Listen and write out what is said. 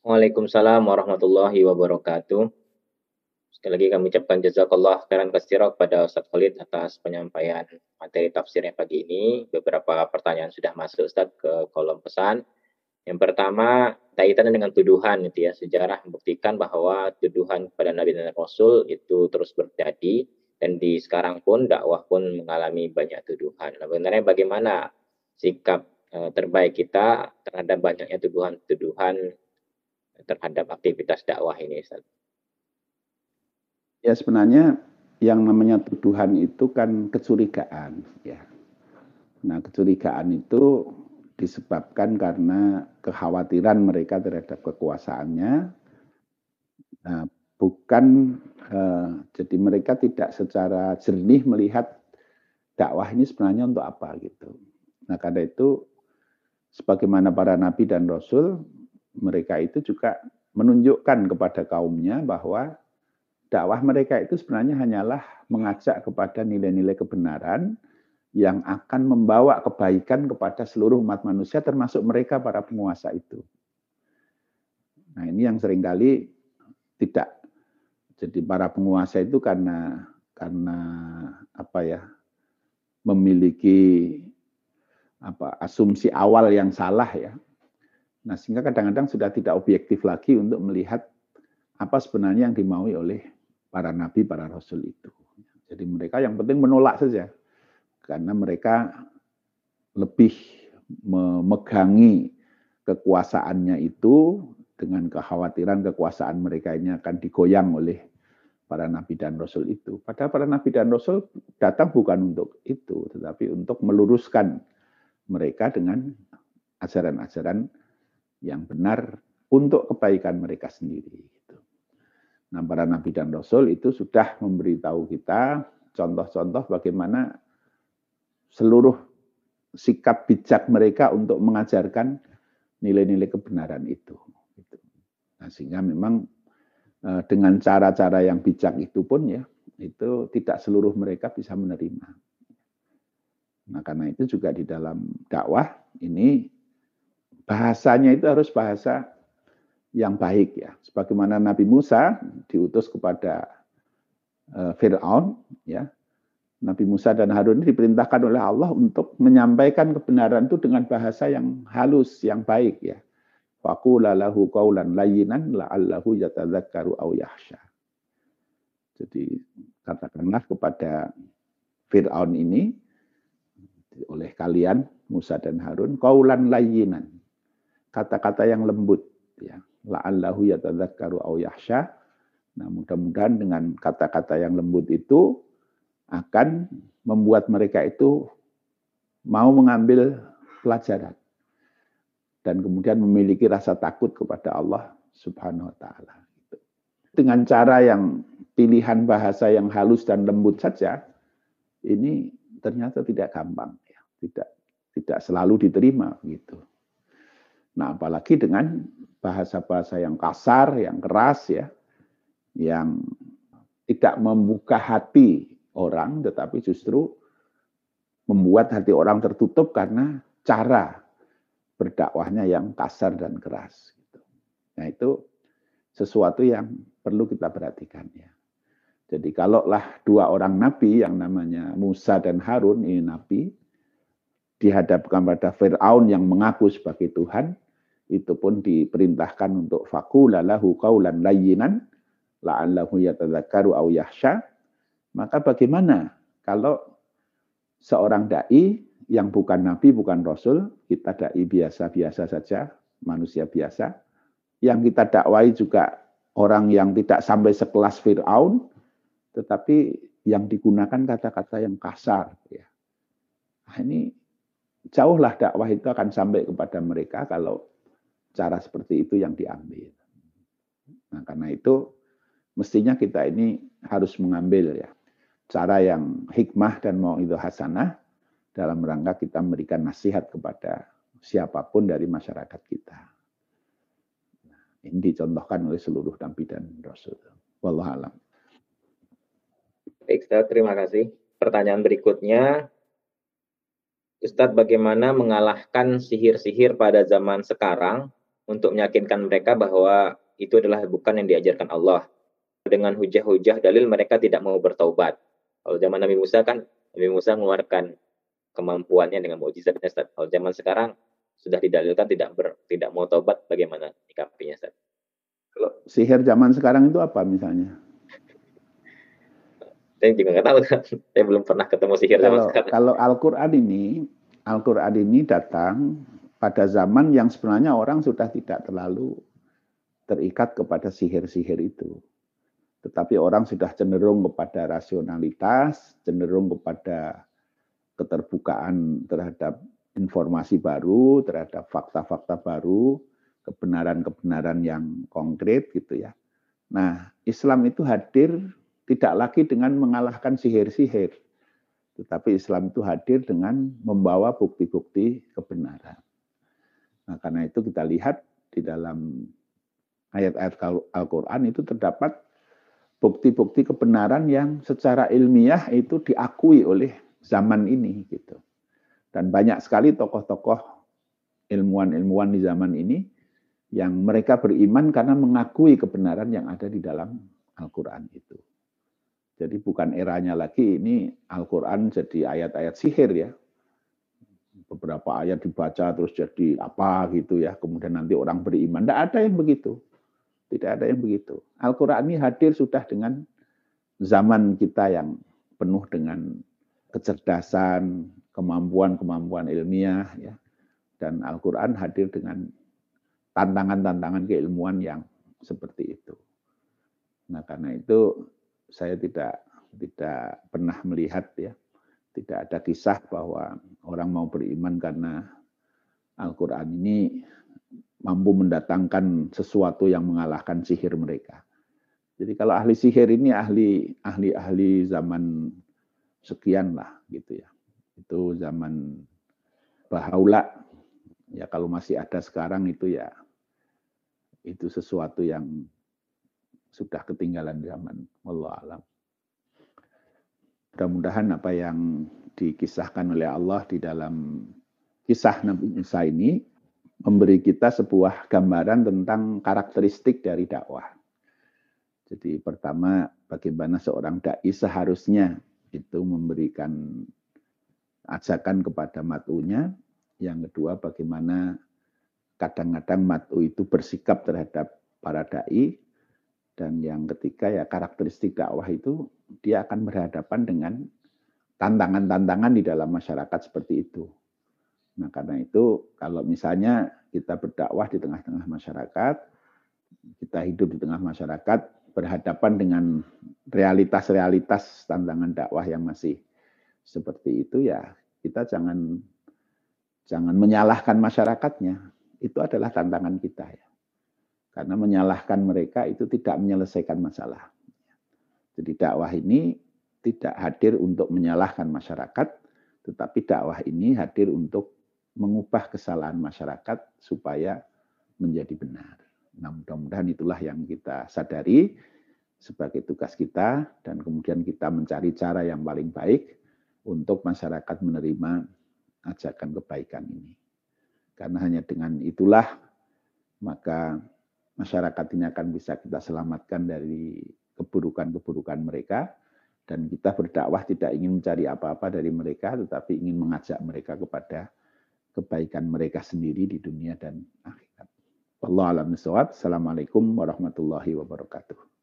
Waalaikumsalam warahmatullahi wabarakatuh. Sekali lagi kami ucapkan jazakallah khairan kasira kepada Ustaz Khalid atas penyampaian materi tafsirnya pagi ini. Beberapa pertanyaan sudah masuk Ustaz ke kolom pesan. Yang pertama, kaitannya dengan tuduhan itu ya. Sejarah membuktikan bahwa tuduhan kepada Nabi dan Rasul itu terus terjadi dan di sekarang pun dakwah pun mengalami banyak tuduhan. Nah, sebenarnya bagaimana sikap uh, terbaik kita terhadap banyaknya tuduhan-tuduhan terhadap aktivitas dakwah ini Ustaz? Ya sebenarnya yang namanya tuduhan itu kan kecurigaan ya. Nah, kecurigaan itu disebabkan karena kekhawatiran mereka terhadap kekuasaannya. Nah, bukan eh, jadi mereka tidak secara jernih melihat dakwah ini sebenarnya untuk apa gitu. Nah, karena itu sebagaimana para nabi dan rasul mereka itu juga menunjukkan kepada kaumnya bahwa dakwah mereka itu sebenarnya hanyalah mengajak kepada nilai-nilai kebenaran yang akan membawa kebaikan kepada seluruh umat manusia termasuk mereka para penguasa itu. Nah, ini yang sering kali tidak jadi para penguasa itu karena karena apa ya? memiliki apa asumsi awal yang salah ya Nah, sehingga kadang-kadang sudah tidak objektif lagi untuk melihat apa sebenarnya yang dimaui oleh para nabi, para rasul itu. Jadi mereka yang penting menolak saja. Karena mereka lebih memegangi kekuasaannya itu dengan kekhawatiran kekuasaan mereka ini akan digoyang oleh para nabi dan rasul itu. Padahal para nabi dan rasul datang bukan untuk itu, tetapi untuk meluruskan mereka dengan ajaran-ajaran yang benar untuk kebaikan mereka sendiri. Gitu. Nah, para nabi dan rasul itu sudah memberitahu kita contoh-contoh bagaimana seluruh sikap bijak mereka untuk mengajarkan nilai-nilai kebenaran itu. Gitu. Nah, sehingga memang eh, dengan cara-cara yang bijak itu pun ya, itu tidak seluruh mereka bisa menerima. Nah, karena itu juga di dalam dakwah ini bahasanya itu harus bahasa yang baik ya. Sebagaimana Nabi Musa diutus kepada uh, Fir'aun ya. Nabi Musa dan Harun diperintahkan oleh Allah untuk menyampaikan kebenaran itu dengan bahasa yang halus, yang baik ya. Faqula lahu qawlan layyinan la'allahu yatadzakkaru aw yahsha. Jadi katakanlah kepada Fir'aun ini oleh kalian Musa dan Harun qaulan layyinan kata-kata yang lembut ya. La'allahu yatadzakkaru aw yahsya nah mudah-mudahan dengan kata-kata yang lembut itu akan membuat mereka itu mau mengambil pelajaran dan kemudian memiliki rasa takut kepada Allah Subhanahu wa taala. Dengan cara yang pilihan bahasa yang halus dan lembut saja ini ternyata tidak gampang ya. Tidak tidak selalu diterima gitu Nah, apalagi dengan bahasa-bahasa yang kasar, yang keras ya, yang tidak membuka hati orang, tetapi justru membuat hati orang tertutup karena cara berdakwahnya yang kasar dan keras. Gitu. Nah itu sesuatu yang perlu kita perhatikan ya. Jadi kalaulah dua orang nabi yang namanya Musa dan Harun ini nabi, dihadapkan pada Fir'aun yang mengaku sebagai Tuhan, itu pun diperintahkan untuk fakulalahu qaulan layyinan la'allahu yatadzakkaru aw yahsya. Maka bagaimana kalau seorang dai yang bukan nabi, bukan rasul, kita dai biasa-biasa saja, manusia biasa, yang kita dakwai juga orang yang tidak sampai sekelas Fir'aun, tetapi yang digunakan kata-kata yang kasar. Ya. Nah, ini jauhlah dakwah itu akan sampai kepada mereka kalau cara seperti itu yang diambil. Nah, karena itu mestinya kita ini harus mengambil ya cara yang hikmah dan mau itu hasanah dalam rangka kita memberikan nasihat kepada siapa pun dari masyarakat kita. Nah, ini dicontohkan oleh seluruh nabi dan rasul. Wallahualam. Baik, terima kasih. Pertanyaan berikutnya, Ustadz bagaimana mengalahkan sihir-sihir pada zaman sekarang, untuk meyakinkan mereka bahwa itu adalah bukan yang diajarkan Allah. Dengan hujah-hujah dalil mereka tidak mau bertaubat. Kalau zaman Nabi Musa kan Nabi Musa mengeluarkan kemampuannya dengan mukjizatnya. Kalau zaman sekarang sudah didalilkan tidak ber, tidak mau taubat bagaimana ikapinya Ustaz? Kalau sihir zaman sekarang itu apa misalnya? Saya juga nggak tahu, saya belum pernah ketemu sihir kalau, zaman sekarang. Kalau Al-Quran ini, Al-Quran ini datang pada zaman yang sebenarnya orang sudah tidak terlalu terikat kepada sihir-sihir itu. Tetapi orang sudah cenderung kepada rasionalitas, cenderung kepada keterbukaan terhadap informasi baru, terhadap fakta-fakta baru, kebenaran-kebenaran yang konkret gitu ya. Nah, Islam itu hadir tidak lagi dengan mengalahkan sihir-sihir, tetapi Islam itu hadir dengan membawa bukti-bukti kebenaran. Nah, karena itu kita lihat di dalam ayat-ayat Al-Quran itu terdapat bukti-bukti kebenaran yang secara ilmiah itu diakui oleh zaman ini gitu. Dan banyak sekali tokoh-tokoh ilmuwan-ilmuwan di zaman ini yang mereka beriman karena mengakui kebenaran yang ada di dalam Al-Quran itu. Jadi bukan eranya lagi ini Al-Quran jadi ayat-ayat sihir ya. Beberapa ayat dibaca terus jadi apa gitu ya. Kemudian nanti orang beriman. Tidak ada yang begitu. Tidak ada yang begitu. Al-Quran ini hadir sudah dengan zaman kita yang penuh dengan kecerdasan, kemampuan-kemampuan ilmiah ya. Dan Al-Qur'an hadir dengan tantangan-tantangan keilmuan yang seperti itu. Nah, karena itu saya tidak tidak pernah melihat ya, tidak ada kisah bahwa orang mau beriman karena Al-Qur'an ini mampu mendatangkan sesuatu yang mengalahkan sihir mereka. Jadi kalau ahli sihir ini ahli ahli ahli zaman sekian lah gitu ya. Itu zaman Bahaula. Ya kalau masih ada sekarang itu ya itu sesuatu yang sudah ketinggalan zaman. Allah alam. Mudah-mudahan apa yang dikisahkan oleh Allah di dalam kisah Nabi Musa ini memberi kita sebuah gambaran tentang karakteristik dari dakwah. Jadi pertama bagaimana seorang dai seharusnya itu memberikan ajakan kepada matunya. Yang kedua, bagaimana kadang-kadang matu itu bersikap terhadap para dai. Dan yang ketiga ya karakteristik dakwah itu dia akan berhadapan dengan tantangan-tantangan di dalam masyarakat seperti itu. Nah karena itu kalau misalnya kita berdakwah di tengah-tengah masyarakat, kita hidup di tengah masyarakat, berhadapan dengan realitas-realitas tantangan dakwah yang masih seperti itu ya kita jangan jangan menyalahkan masyarakatnya. Itu adalah tantangan kita ya. Karena menyalahkan mereka itu tidak menyelesaikan masalah. Jadi dakwah ini tidak hadir untuk menyalahkan masyarakat, tetapi dakwah ini hadir untuk mengubah kesalahan masyarakat supaya menjadi benar. Nah, mudah-mudahan itulah yang kita sadari sebagai tugas kita dan kemudian kita mencari cara yang paling baik untuk masyarakat menerima ajakan kebaikan ini. Karena hanya dengan itulah maka masyarakat ini akan bisa kita selamatkan dari keburukan-keburukan mereka dan kita berdakwah tidak ingin mencari apa-apa dari mereka tetapi ingin mengajak mereka kepada kebaikan mereka sendiri di dunia dan akhirat. Wallahu a'lam Assalamualaikum warahmatullahi wabarakatuh.